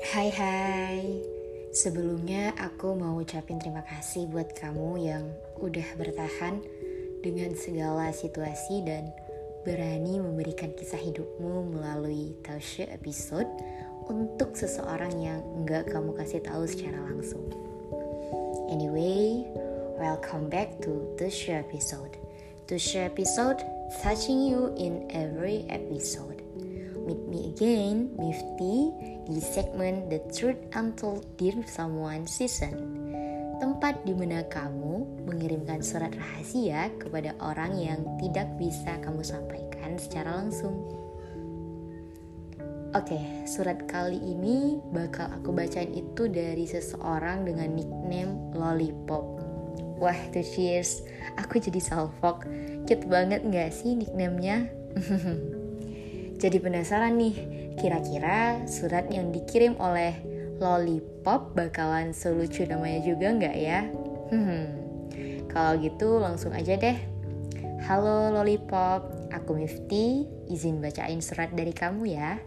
Hai hai Sebelumnya aku mau ucapin terima kasih buat kamu yang udah bertahan dengan segala situasi dan berani memberikan kisah hidupmu melalui Taushe episode untuk seseorang yang nggak kamu kasih tahu secara langsung. Anyway, welcome back to Taushe episode. Taushe episode touching you in every episode. Meet me again, Mifty, di segmen The Truth Untold Dear Someone Season. Tempat di mana kamu mengirimkan surat rahasia kepada orang yang tidak bisa kamu sampaikan secara langsung. Oke, surat kali ini bakal aku bacain itu dari seseorang dengan nickname Lollipop. Wah, tuh cheers. Aku jadi salfok. Cute banget gak sih nicknamenya? jadi penasaran nih, kira-kira surat yang dikirim oleh Lollipop bakalan selucu namanya juga nggak ya? Hmm, kalau gitu langsung aja deh. Halo Lollipop, aku Mifty, izin bacain surat dari kamu ya.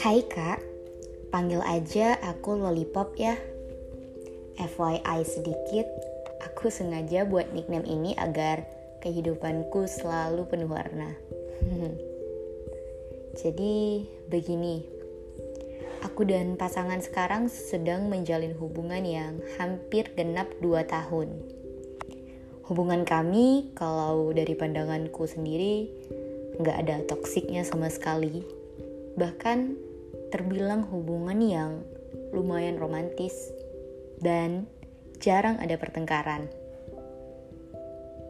Hai kak, panggil aja aku Lollipop ya. FYI sedikit, aku sengaja buat nickname ini agar kehidupanku selalu penuh warna. Jadi begini, aku dan pasangan sekarang sedang menjalin hubungan yang hampir genap 2 tahun. Hubungan kami, kalau dari pandanganku sendiri, nggak ada toksiknya sama sekali bahkan terbilang hubungan yang lumayan romantis dan jarang ada pertengkaran.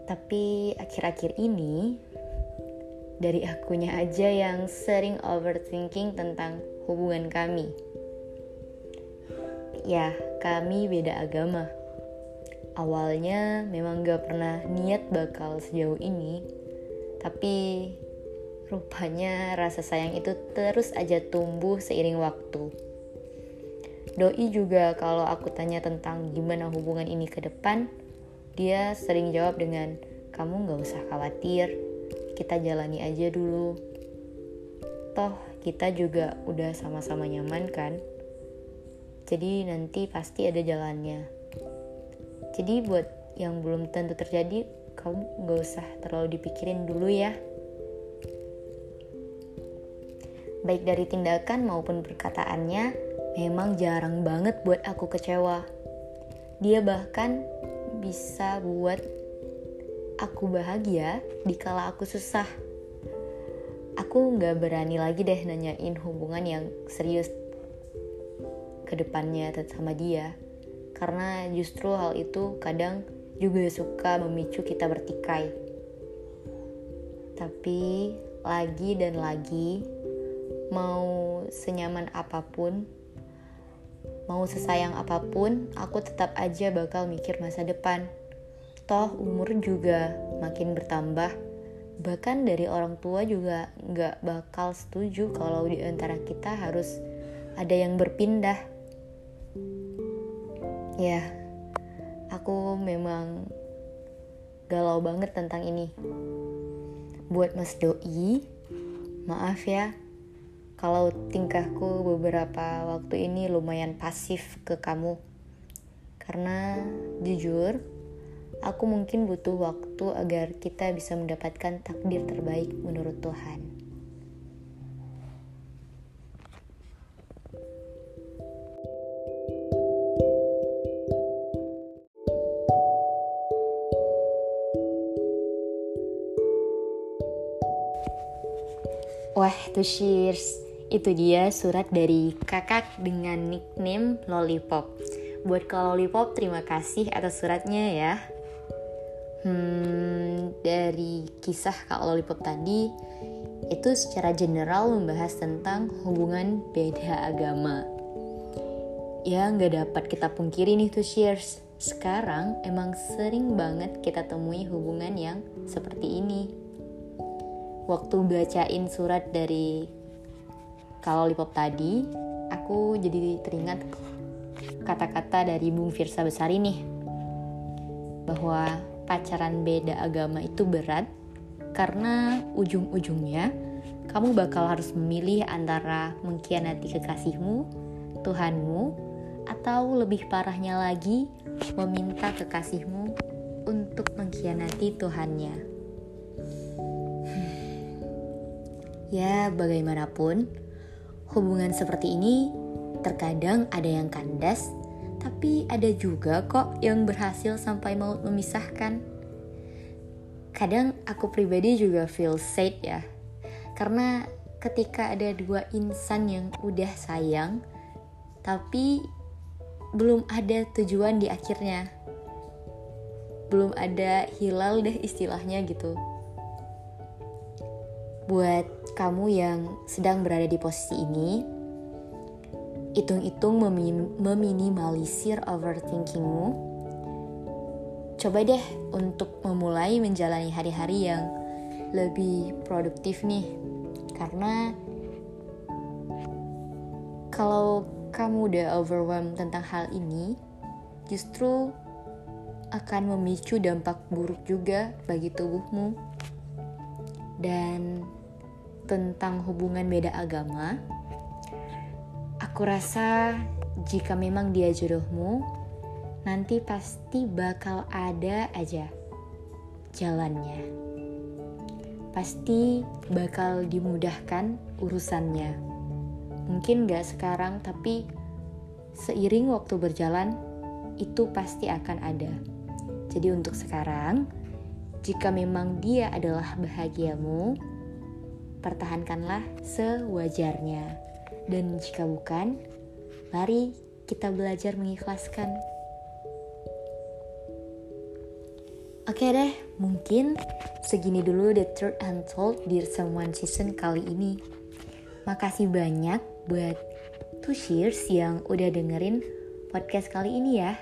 Tapi akhir-akhir ini dari akunya aja yang sering overthinking tentang hubungan kami. Ya, kami beda agama. Awalnya memang gak pernah niat bakal sejauh ini, tapi Rupanya rasa sayang itu terus aja tumbuh seiring waktu. Doi juga kalau aku tanya tentang gimana hubungan ini ke depan, dia sering jawab dengan, kamu gak usah khawatir, kita jalani aja dulu. Toh kita juga udah sama-sama nyaman kan? Jadi nanti pasti ada jalannya. Jadi buat yang belum tentu terjadi, kamu gak usah terlalu dipikirin dulu ya. Baik dari tindakan maupun perkataannya, memang jarang banget buat aku kecewa. Dia bahkan bisa buat aku bahagia dikala aku susah. Aku nggak berani lagi deh nanyain hubungan yang serius ke depannya sama dia. Karena justru hal itu kadang juga suka memicu kita bertikai. Tapi lagi dan lagi mau senyaman apa pun, mau sesayang apa pun, aku tetap aja bakal mikir masa depan. Toh umur juga makin bertambah. Bahkan dari orang tua juga nggak bakal setuju kalau di antara kita harus ada yang berpindah. Ya, aku memang galau banget tentang ini. Buat Mas Doi, maaf ya, kalau tingkahku beberapa waktu ini lumayan pasif ke kamu. Karena jujur, aku mungkin butuh waktu agar kita bisa mendapatkan takdir terbaik menurut Tuhan. Wah, tuh cheers. Itu dia surat dari kakak dengan nickname Lollipop. Buat kalau Lollipop, terima kasih atas suratnya ya. Hmm, dari kisah Kak Lollipop tadi, itu secara general membahas tentang hubungan beda agama. Ya, nggak dapat kita pungkiri nih tuh shares. Sekarang emang sering banget kita temui hubungan yang seperti ini. Waktu bacain surat dari kalau Lipop tadi, aku jadi teringat kata-kata dari Bung Firsa Besari nih. bahwa pacaran beda agama itu berat karena ujung-ujungnya kamu bakal harus memilih antara mengkhianati kekasihmu, Tuhanmu, atau lebih parahnya lagi meminta kekasihmu untuk mengkhianati Tuhannya. Ya, bagaimanapun, hubungan seperti ini terkadang ada yang kandas, tapi ada juga kok yang berhasil sampai maut memisahkan. Kadang aku pribadi juga feel sad ya, karena ketika ada dua insan yang udah sayang tapi belum ada tujuan di akhirnya belum ada hilal deh istilahnya gitu buat kamu yang sedang berada di posisi ini hitung-hitung meminimalisir overthinkingmu coba deh untuk memulai menjalani hari-hari yang lebih produktif nih karena kalau kamu udah overwhelmed tentang hal ini, justru akan memicu dampak buruk juga bagi tubuhmu. Dan tentang hubungan beda agama, aku rasa jika memang dia jodohmu, nanti pasti bakal ada aja jalannya pasti bakal dimudahkan urusannya. Mungkin gak sekarang, tapi seiring waktu berjalan, itu pasti akan ada. Jadi untuk sekarang, jika memang dia adalah bahagiamu, pertahankanlah sewajarnya. Dan jika bukan, mari kita belajar mengikhlaskan. Oke deh, mungkin segini dulu The Truth Untold Dear Someone Season kali ini. Makasih banyak buat Two Cheers yang udah dengerin podcast kali ini ya.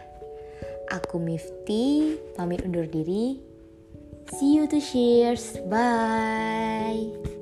Aku Mifty, pamit undur diri. See you to Cheers, bye.